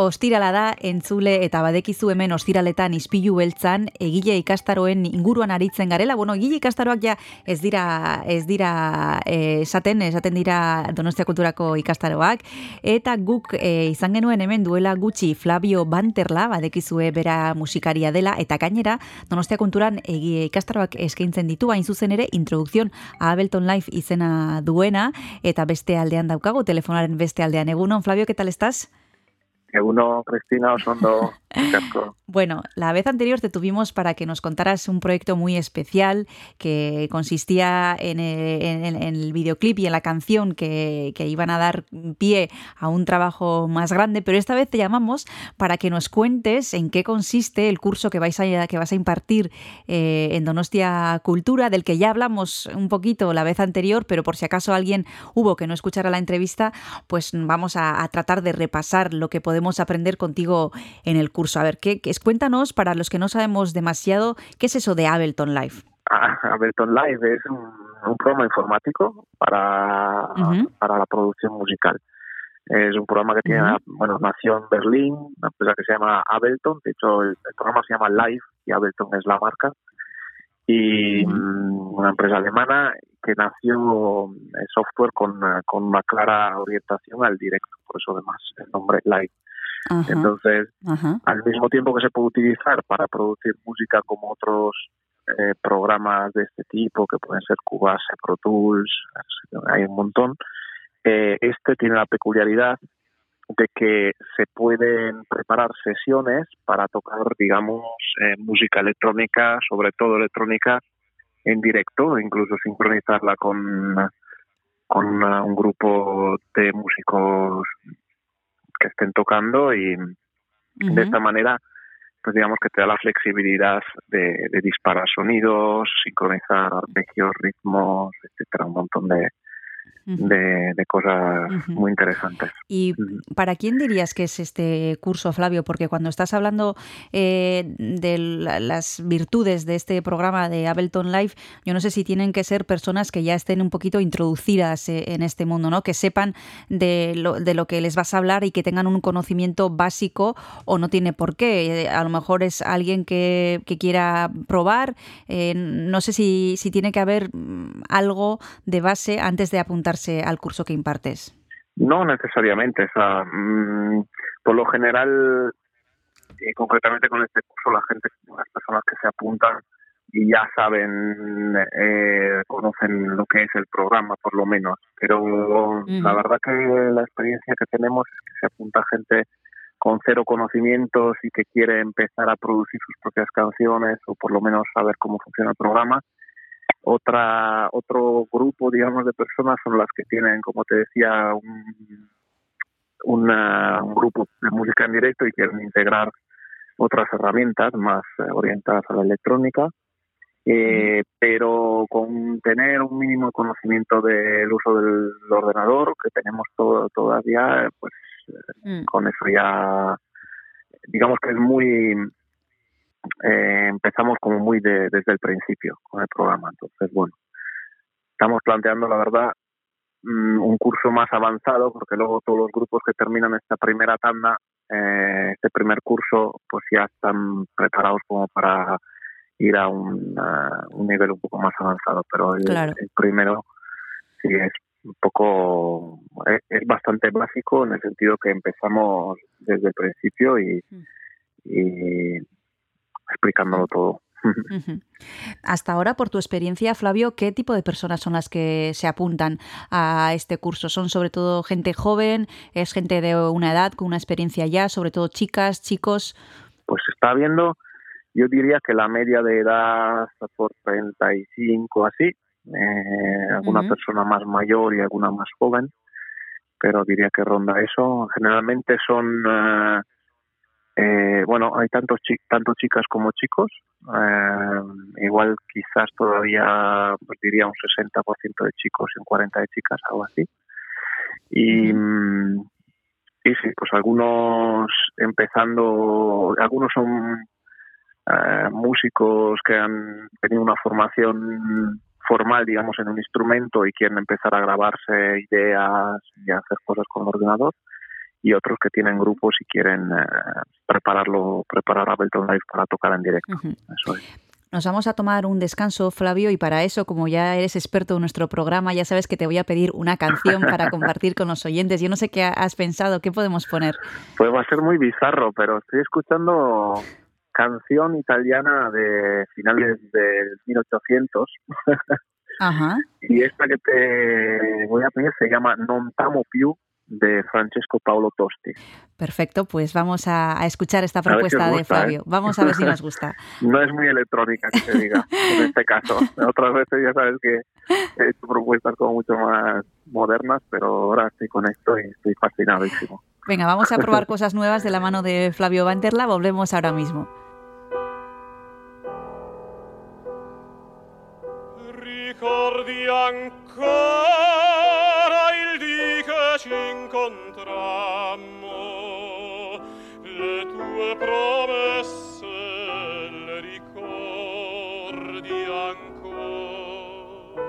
Ostirala da, entzule eta badekizu hemen ostiraletan ispilu beltzan, egile ikastaroen inguruan aritzen garela. Bueno, egile ikastaroak ja ez dira, ez dira eh, esaten, esaten dira Donostia Kulturako ikastaroak. Eta guk eh, izan genuen hemen duela gutxi Flavio Banterla, badekizue bera musikaria dela, eta gainera Donostia Kulturan egile ikastaroak eskaintzen ditu, hain zuzen ere, introduzion a Ableton Life izena duena, eta beste aldean daukagu, telefonaren beste aldean. Egunon, Flavio, ¿qué tal estás? Uno, Cristina Osondo. Bueno, la vez anterior te tuvimos para que nos contaras un proyecto muy especial que consistía en el, videoclip y en la canción que, iban a dar pie a un trabajo más grande, pero esta vez te llamamos para que nos cuentes en qué consiste el curso que, vais a, que vas a impartir eh, en Donostia Cultura, del que ya hablamos un poquito la vez anterior, pero por si acaso alguien hubo que no escuchara la entrevista, pues vamos a, tratar de repasar lo que podemos aprender contigo en el curso. A ver, ¿qué, qué, cuéntanos, para los que no sabemos demasiado, ¿qué es eso de Ableton Live? Ah, Ableton Live es un, programa informático para, para la producción musical. Es un programa que tiene, bueno, nació en Berlín, una empresa que se llama Ableton, de hecho el, programa se llama Live y Ableton es la marca, y mm, una empresa alemana que nació en software con, con una clara orientación al directo, por eso además el nombre Live. Entonces, al mismo tiempo que se puede utilizar para producir música como otros eh, programas de este tipo, que pueden ser Cubase, Pro Tools, hay un montón, eh, este tiene la peculiaridad de que se pueden preparar sesiones para tocar, digamos, eh, música electrónica, sobre todo electrónica, en directo, incluso sincronizarla con, con un grupo de músicos que estén tocando y de esta manera pues digamos que te da la flexibilidad de, de disparar sonidos, sincronizar arpegios, ritmos, etcétera, un montón de, de, cosas muy interesantes. ¿Y para quién dirías que es este curso, Flavio? Porque cuando estás hablando eh, de las virtudes de este programa de Ableton Live, yo no sé si tienen que ser personas que ya estén un poquito introducidas eh, en este mundo, ¿no? Que sepan de lo, de lo que les vas a hablar y que tengan un conocimiento básico o no tiene por qué. Eh, a lo mejor es alguien que, que quiera probar. no sé si, si tiene que haber mm, algo de base antes de al curso que impartes? No necesariamente. Mm, por lo general, y concretamente con este curso, la gente, las personas que se apuntan y ya saben, eh, conocen lo que es el programa, por lo menos. Pero la verdad que la experiencia que tenemos es que se apunta gente con cero conocimientos y que quiere empezar a producir sus propias canciones o por lo menos saber cómo funciona el programa otra, otro grupo, digamos, de personas son las que tienen, como te decía, un, un grupo de música en directo y quieren integrar otras herramientas más eh, orientadas a la electrónica, eh, pero con tener un mínimo conocimiento del uso del ordenador, que tenemos todo, todavía, pues mm. con eso ya, digamos que es muy eh, empezamos como muy desde el principio con el programa. Entonces, bueno, estamos planteando, la verdad, mm, un curso más avanzado, porque luego todos los grupos que terminan esta primera tanda, eh, este primer curso, pues ya están preparados como para ir a un, un nivel un poco más avanzado. Pero el, primero sí es un poco, es, es, bastante básico en el sentido que empezamos desde el principio y, mm. y explicándolo todo. Hasta ahora, por tu experiencia, Flavio, ¿qué tipo de personas son las que se apuntan a este curso? ¿Son sobre todo gente joven? ¿Es gente de una edad con una experiencia ya? ¿Sobre todo chicas, chicos? Pues está viendo, yo diría que la media de edad está por 35 así, eh, alguna persona más mayor y alguna más joven, pero diría que ronda eso. Generalmente son... Eh, eh, bueno, hay tantos tanto chicas como chicos. Eh, igual quizás todavía pues diría un 60% de chicos y un 40% de chicas, algo así. Y, mm, y sí, pues algunos empezando, algunos son eh, músicos que han tenido una formación formal, digamos, en un instrumento y quieren empezar a grabarse ideas y hacer cosas con el ordenador y otros que tienen grupos y quieren eh, prepararlo, preparar Ableton Live para tocar en directo. Eso es. Nos vamos a tomar un descanso, Flavio, y para eso, como ya eres experto en nuestro programa, ya sabes que te voy a pedir una canción para compartir con los oyentes. Yo no sé qué has pensado, ¿qué podemos poner? Pues va a ser muy bizarro, pero estoy escuchando canción italiana de finales del 1800. Ajá. y esta que te voy a pedir se llama Non Tamo Più de Francesco Paolo Tosti. Perfecto, pues vamos a, escuchar esta propuesta de Flavio. ¿eh? Vamos a ver si nos gusta. no es muy electrónica, que se diga, en este caso. Otras veces ya sabes que he hecho propuestas como mucho más modernas, pero ahora estoy con esto y estoy fascinadísimo. Venga, vamos a probar cosas nuevas de la mano de Flavio Vanterla. Volvemos ahora mismo. Ricordi ci incontrammo, le tue promesse le ricordi ancora.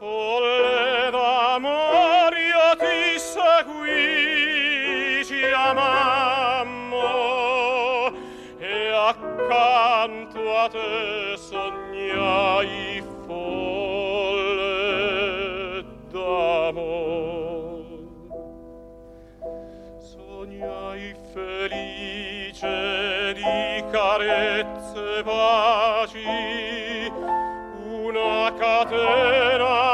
Folle d'amore io ti seguì, ci amammo, e accanto a te sognai catena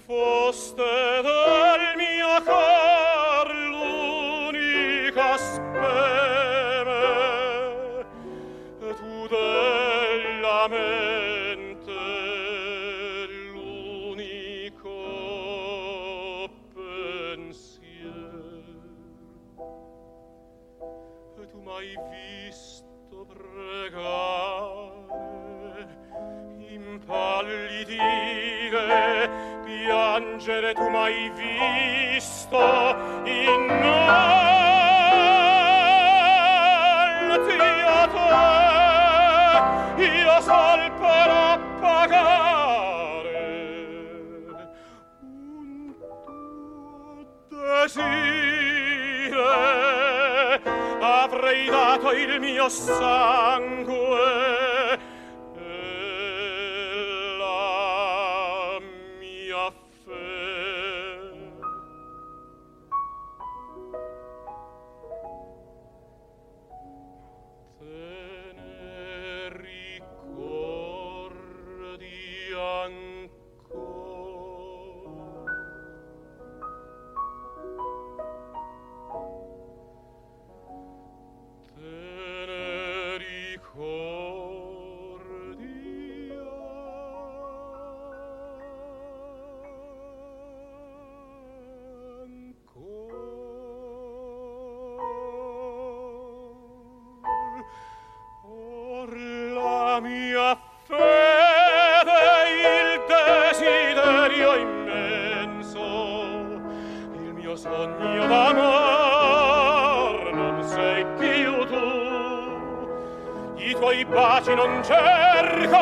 foste il mio sangue. sogno d'amor non sei più tu. I tuoi baci non cerco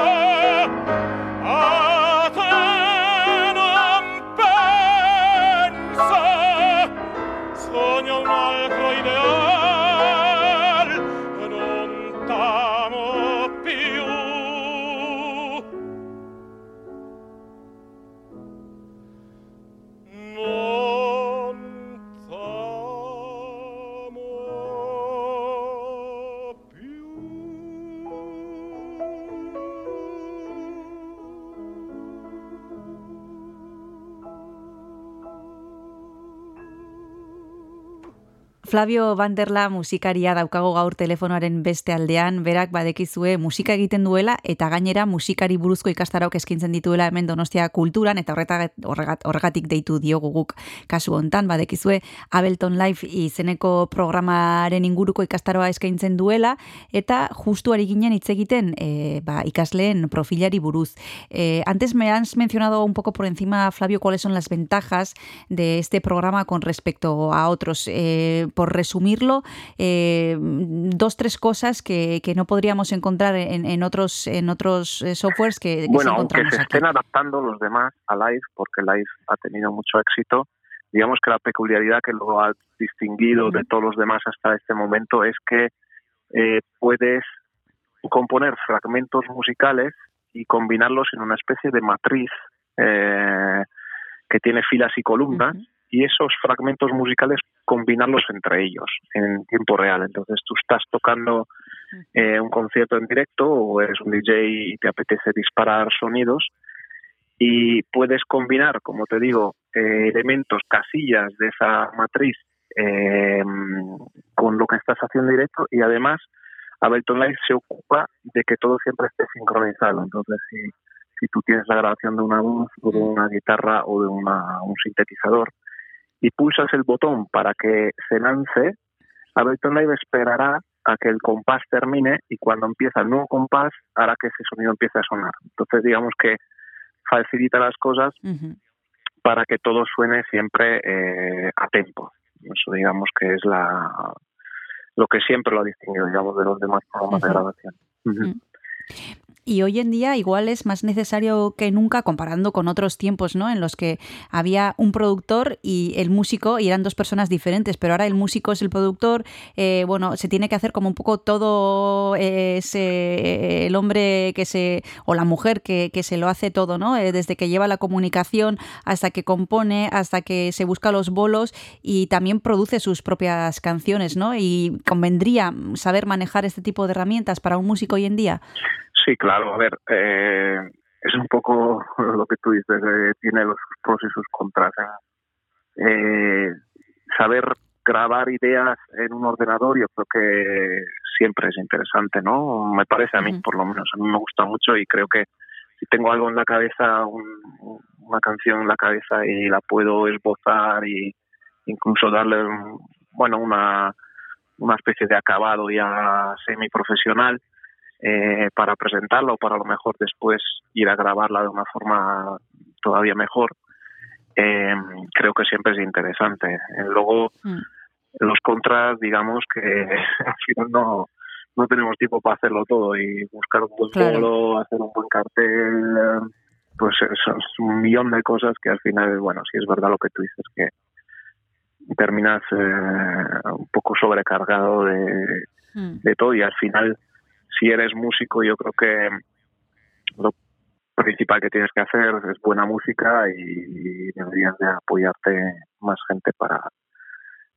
Flavio Vanderla musikaria daukago gaur telefonoaren beste aldean, berak badekizue musika egiten duela eta gainera musikari buruzko ikastaraok eskintzen dituela hemen Donostia kulturan eta horregatik deitu diogu guk kasu hontan badekizue Ableton Live izeneko programaren inguruko ikastaroa eskaintzen duela eta justu ari ginen hitz egiten e, ba, ikasleen profilari buruz. E, antes me has mencionado un poco por encima, Flavio, cuáles son las ventajas de este programa con respecto a otros. Eh, resumirlo, eh, dos, tres cosas que, que, no podríamos encontrar en, en otros en otros eh, softwares que, que bueno, aunque se estén adaptando los demás a Live, porque Live ha tenido mucho éxito, digamos que la peculiaridad que lo ha distinguido de todos los demás hasta este momento es que eh, puedes componer fragmentos musicales y combinarlos en una especie de matriz eh, que tiene filas y columnas. Uh -huh y esos fragmentos musicales combinarlos entre ellos en tiempo real. Entonces tú estás tocando eh, un concierto en directo o eres un DJ y te apetece disparar sonidos y puedes combinar, como te digo, eh, elementos, casillas de esa matriz eh, con lo que estás haciendo en directo y además Ableton Live se ocupa de que todo siempre esté sincronizado. Entonces, si, si tú tienes la grabación de una voz o de una guitarra o de una, un sintetizador, y pulsas el botón para que se lance, Ableton Live esperará a que el compás termine y cuando empieza el nuevo compás hará que ese sonido empiece a sonar. Entonces digamos que facilita las cosas uh -huh. para que todo suene siempre eh, a tempo. Eso digamos que es la lo que siempre lo ha distinguido digamos de los demás programas uh -huh. de grabación. Uh -huh. Y hoy en día igual es más necesario que nunca comparando con otros tiempos, ¿no? En los que había un productor y el músico y eran dos personas diferentes, pero ahora el músico es el productor, eh, bueno, se tiene que hacer como un poco todo ese, el hombre que se, o la mujer que, que se lo hace todo, ¿no? Eh, desde que lleva la comunicación hasta que compone, hasta que se busca los bolos y también produce sus propias canciones, ¿no? Y convendría saber manejar este tipo de herramientas para un músico hoy en día. Sí, claro, a ver, eh, es un poco lo que tú dices, eh, tiene los pros y sus contras. Eh, saber grabar ideas en un ordenador yo creo que siempre es interesante, ¿no? Me parece a mí, por lo menos, a mí me gusta mucho y creo que si tengo algo en la cabeza, un, una canción en la cabeza y la puedo esbozar y incluso darle, bueno, una, una especie de acabado ya semi-profesional, eh, para presentarla o para a lo mejor después ir a grabarla de una forma todavía mejor, eh, creo que siempre es interesante. Eh, luego, mm. los contras, digamos que al final no, no tenemos tiempo para hacerlo todo y buscar un buen claro. hacer un buen cartel, pues eso es un millón de cosas que al final, bueno, si es verdad lo que tú dices, que terminas eh, un poco sobrecargado de, mm. de todo y al final si eres músico, yo creo que lo principal que tienes que hacer es buena música y deberías de apoyarte más gente para,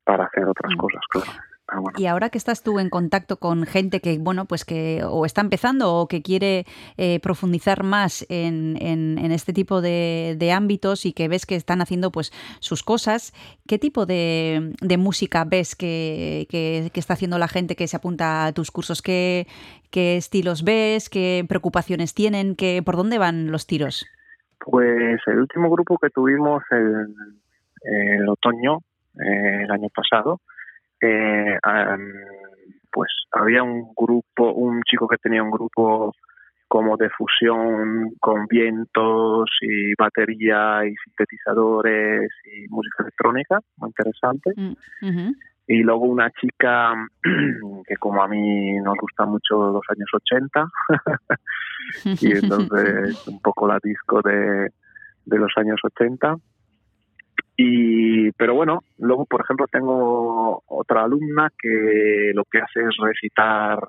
para hacer otras mm. cosas, claro. Ah, bueno. Y ahora que estás tú en contacto con gente que, bueno, pues que o está empezando o que quiere eh, profundizar más en, en, en, este tipo de, de, ámbitos y que ves que están haciendo pues sus cosas, ¿qué tipo de, de música ves que, que, que, está haciendo la gente que se apunta a tus cursos? ¿Qué, qué estilos ves? ¿Qué preocupaciones tienen? ¿Qué, ¿Por dónde van los tiros? Pues el último grupo que tuvimos el, el otoño, eh, el año pasado, eh, um, pues había un grupo, un chico que tenía un grupo como de fusión con vientos y batería y sintetizadores y música electrónica, muy interesante. Mm, y luego una chica que como a mí nos gusta mucho los años 80 y entonces un poco la disco de, de los años 80 y pero bueno luego por ejemplo tengo otra alumna que lo que hace es recitar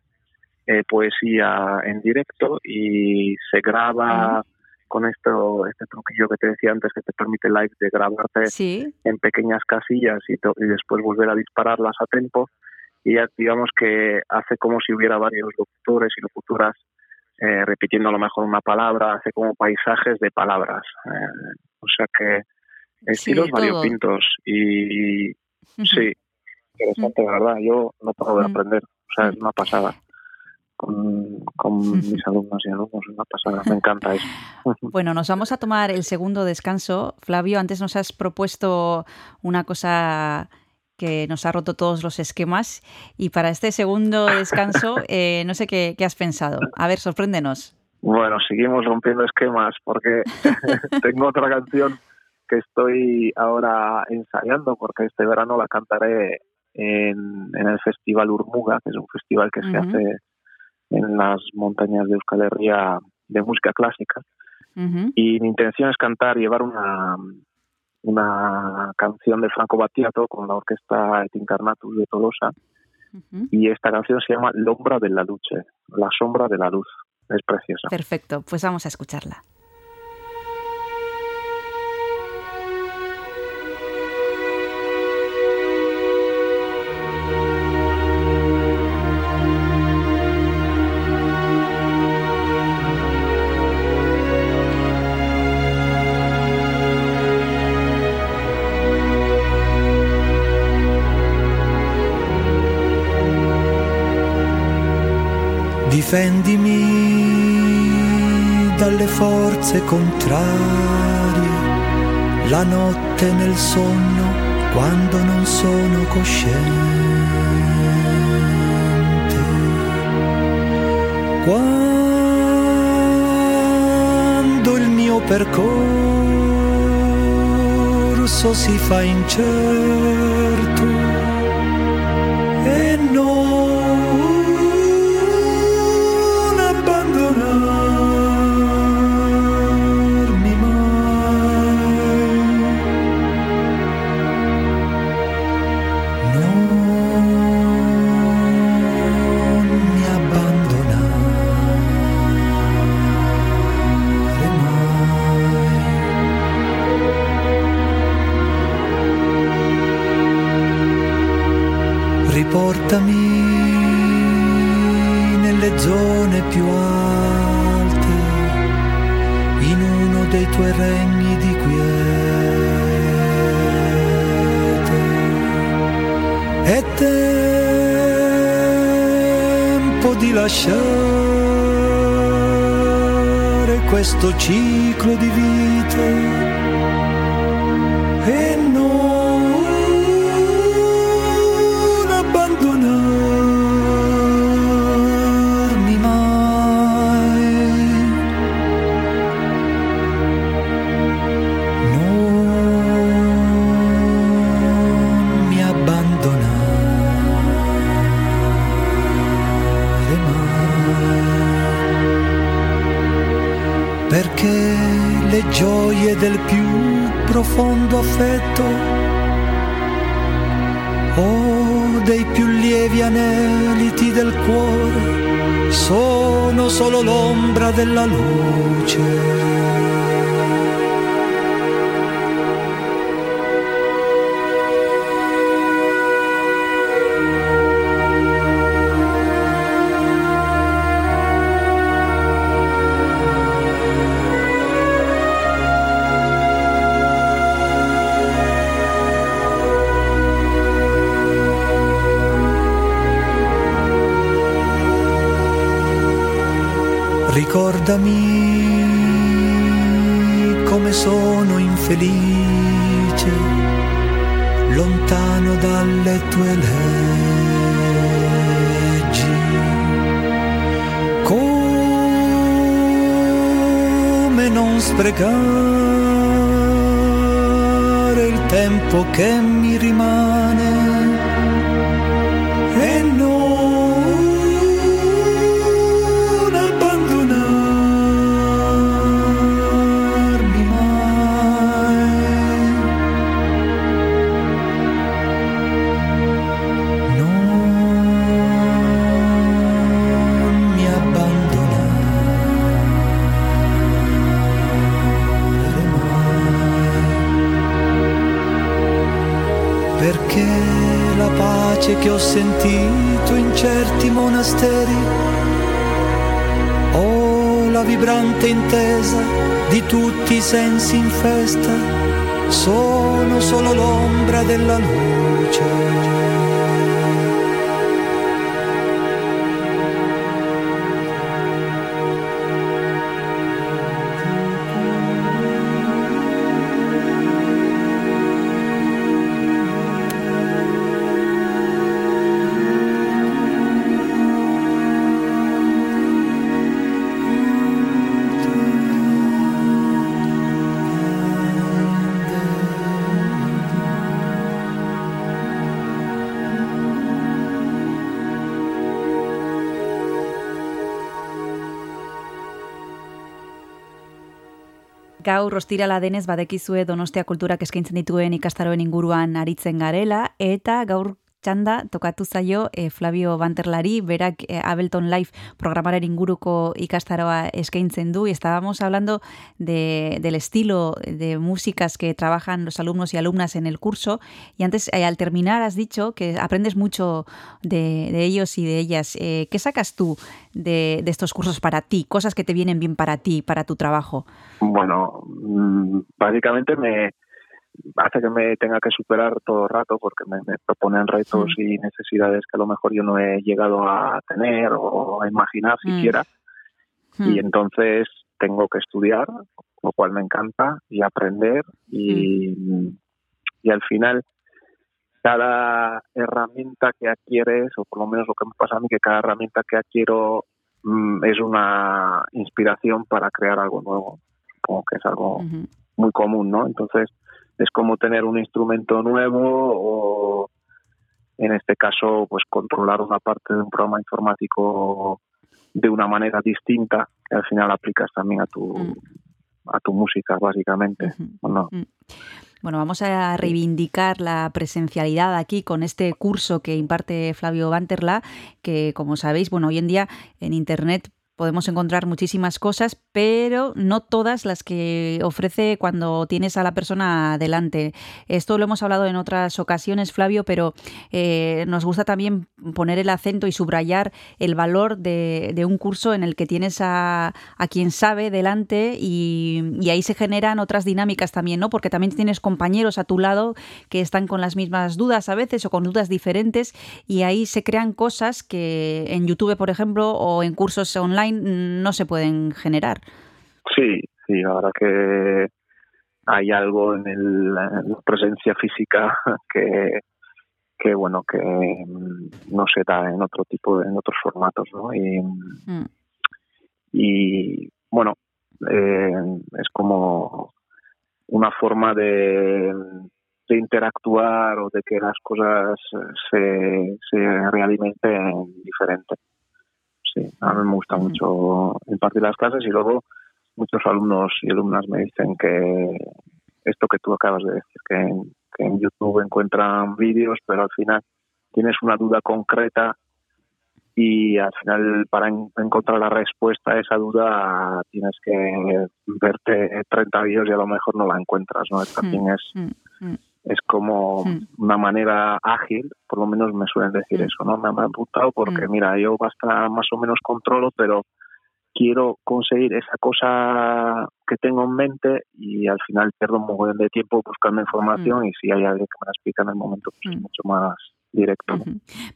eh, poesía en directo y se graba con esto este truquillo que te decía antes que te permite live de grabarte en pequeñas casillas y, y, después volver a dispararlas a tiempo y ya digamos que hace como si hubiera varios locutores y locutoras eh, repitiendo a lo mejor una palabra, hace como paisajes de palabras. Eh, o sea que estilos variopintos y sí, interesante, la verdad. Yo no puedo de aprender, o sea, es una pasada con, mis alumnos y alumnos. Una pasada, me encanta eso. Bueno, nos vamos a tomar el segundo descanso. Flavio, antes nos has propuesto una cosa que nos ha roto todos los esquemas y para este segundo descanso eh, no sé qué, has pensado. A ver, sorpréndenos. Bueno, seguimos rompiendo esquemas porque tengo otra canción que estoy ahora ensayando porque este verano la cantaré en, el Festival Urmuga, que es un festival que se hace en las montañas de Euskal Herria de música clásica. Y mi intención es cantar, llevar una, una canción de Franco Battiato con la orquesta Et Incarnatus de Tolosa. Y esta canción se llama L'ombra de la luce, la sombra de la luz. Es preciosa. Perfecto, pues vamos a escucharla. Difendimi dalle forze contrarie, la notte nel sonno quando non sono cosciente. Quando il mio percorso si fa incerto riportami nelle zone più alte, in uno dei tuoi regni di quiete. È tempo di lasciare questo ciclo di vita del più profondo affetto o dei più lievi aneliti del cuore sono solo l'ombra della luce. Ricordami come sono infelice, lontano dalle tue leggi. Come non sprecare il tempo che mi rimane pace che ho sentito in certi monasteri o la vibrante intesa di tutti i sensi in festa sono solo l'ombra della luce. Gaur ostirala denez badekizue Donostia kulturak eskaintzen dituen ikastaroen inguruan aritzen garela eta gaur txanda tokatu zaio eh, Flavio Banterlari, berak eh, Ableton Live programaren inguruko ikastaroa eskaintzen du y estábamos hablando de, del estilo de músicas que trabajan los alumnos y alumnas en el curso y antes eh, al terminar has dicho que aprendes mucho de, ellos y de ellas. ¿Qué sacas tú de, de estos cursos para ti? Cosas que te vienen bien para ti, para tu trabajo. Bueno, mm, básicamente me hace que me tenga que superar todo el rato porque me, me proponen retos Mm. y necesidades que a lo mejor yo no he llegado a tener o a imaginar Mm. siquiera. Hmm. Y entonces tengo que estudiar, lo cual me encanta, y aprender y, y al final cada herramienta que adquieres, o por lo menos lo que me pasa a mí, que cada herramienta que adquiero mm, es una inspiración para crear algo nuevo. Supongo que es algo muy común, ¿no? Entonces es como tener un instrumento nuevo o en este caso pues controlar una parte de un programa informático de una manera distinta que al final aplicas también a tu Mm. a tu música básicamente Ujú. ¿o no? Mm. Bueno, vamos a reivindicar la presencialidad aquí con este curso que imparte Flavio Banterla, que como sabéis, bueno, hoy en día en Internet podemos encontrar muchísimas cosas, pero no todas las que ofrece cuando tienes a la persona delante. Esto lo hemos hablado en otras ocasiones, Flavio, pero eh, nos gusta también poner el acento y subrayar el valor de, un curso en el que tienes a, a quien sabe delante y, y ahí se generan otras dinámicas también, ¿no? Porque también tienes compañeros a tu lado que están con las mismas dudas a veces o con dudas diferentes y ahí se crean cosas que en YouTube, por ejemplo, o en cursos online no se pueden generar. Sí, sí, la verdad que hay algo en, el, en la presencia física que que bueno que mm, no se da en otro tipo de, en otros formatos, ¿no? Y, Mm, y bueno eh, es como una forma de, de interactuar o de que las cosas se, se realimenten diferente. Sí, a mí me gusta mucho impartir las clases y luego muchos alumnos y alumnas me dicen que esto que tú acabas de decir, que en, que en YouTube encuentran vídeos, pero al final tienes una duda concreta y al final para en- encontrar la respuesta a esa duda tienes que verte 30 vídeos y a lo mejor no la encuentras, ¿no? También es, mm, mm. Es como Mm. una manera ágil, por lo menos me suelen decir Mm. eso, ¿no? Me han apuntado porque Mm. mira, yo hasta más o menos controlo, pero quiero conseguir esa cosa que tengo en mente y al final pierdo un montón de tiempo buscando información y si hay alguien que me la explica en el momento, pues es mucho más directo.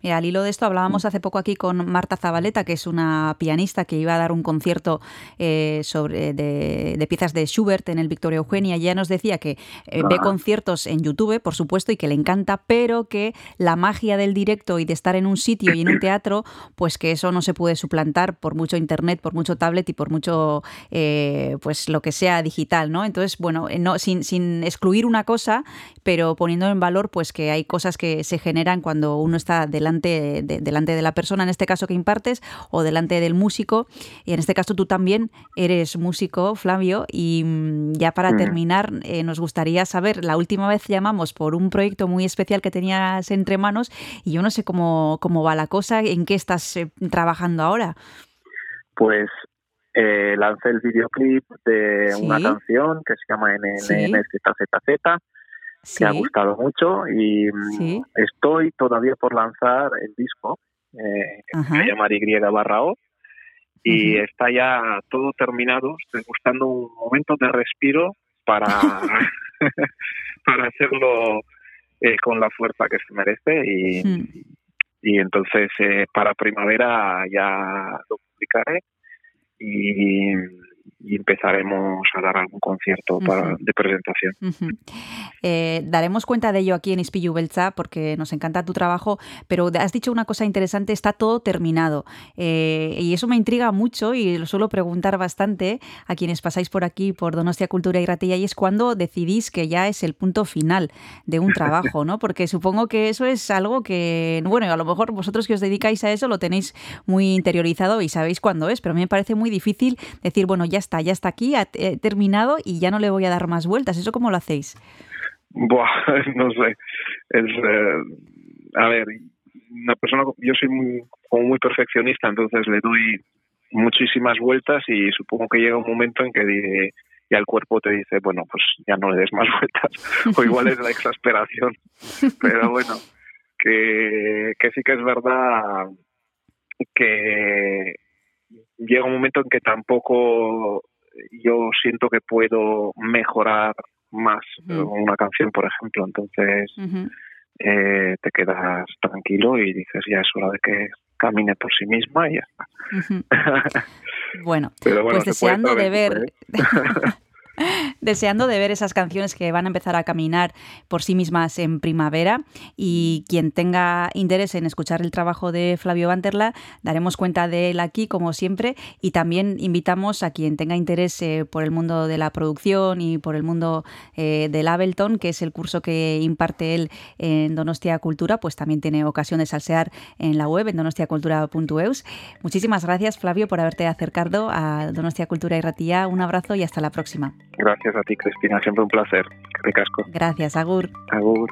Mira, al hilo de esto hablábamos hace poco aquí con Marta Zabaleta, que es una pianista que iba a dar un concierto eh, sobre de, piezas de Schubert en el Victoria Eugenia. Y ella nos decía que eh, ve ah. conciertos en YouTube, por supuesto, y que le encanta, pero que la magia del directo y de estar en un sitio y en un teatro, pues que eso no se puede suplantar por mucho internet, por mucho tablet y por mucho, eh, pues lo que sea digital, ¿no? Entonces, bueno, no, sin, sin excluir una cosa, pero poniendo en valor, pues que hay cosas que se generan cuando uno está delante de, delante de la persona, en este caso que impartes, o delante del músico. Y en este caso tú también eres músico, Flavio. Y mm, ya para mm. terminar, eh, nos gustaría saber, la última vez llamamos por un proyecto muy especial que tenías entre manos y yo no sé cómo, cómo va la cosa, en qué estás eh, trabajando ahora. Pues eh, lancé el videoclip de una canción que se llama NNZZZ que ha gustado mucho y mm, estoy todavía por lanzar el disco eh, que se llama Y barra O y está ya todo terminado. Estoy buscando un momento de respiro para, para hacerlo eh, con la fuerza que se merece y, y entonces eh, para primavera ya lo publicaré y y empezaremos a dar algún concierto de presentación. Eh, daremos cuenta de ello aquí en Ispillu Belza porque nos encanta tu trabajo, pero has dicho una cosa interesante, está todo terminado eh, y eso me intriga mucho y lo suelo preguntar bastante a quienes pasáis por aquí, por Donostia Cultura y Ratilla, y es cuando decidís que ya es el punto final de un trabajo, ¿no? Porque supongo que eso es algo que, bueno, a lo mejor vosotros que os dedicáis a eso lo tenéis muy interiorizado y sabéis cuándo es, pero a mí me parece muy difícil decir, bueno, ya está, ya está aquí, ha terminado y ya no le voy a dar más vueltas. ¿Eso cómo lo hacéis? Buah, no sé. Es, eh, a ver, una persona, yo soy muy, como muy perfeccionista, entonces le doy muchísimas vueltas y supongo que llega un momento en que ya el cuerpo te dice, bueno, pues ya no le des más vueltas, o igual es la exasperación, pero bueno, que, que sí que es verdad que llega un momento en que tampoco yo siento que puedo mejorar más una canción, por ejemplo. Entonces eh, te quedas tranquilo y dices, ya es hora de que camine por sí misma y ya está. bueno, pues deseando de ver... deseando de ver esas canciones que van a empezar a caminar por sí mismas en primavera y quien tenga interés en escuchar el trabajo de Flavio Banterla, daremos cuenta de él aquí como siempre y también invitamos a quien tenga interés eh, por el mundo de la producción y por el mundo eh, del Ableton, que es el curso que imparte él en Donostia Cultura, pues también tiene ocasión de salsear en la web en donostiacultura.eus. Muchísimas gracias Flavio por haberte acercado a Donostia Cultura y Ratilla. Un abrazo y hasta la próxima. Gracias a ti, Cristina. Siempre un placer. Qué casco. Gracias, Agur. Agur.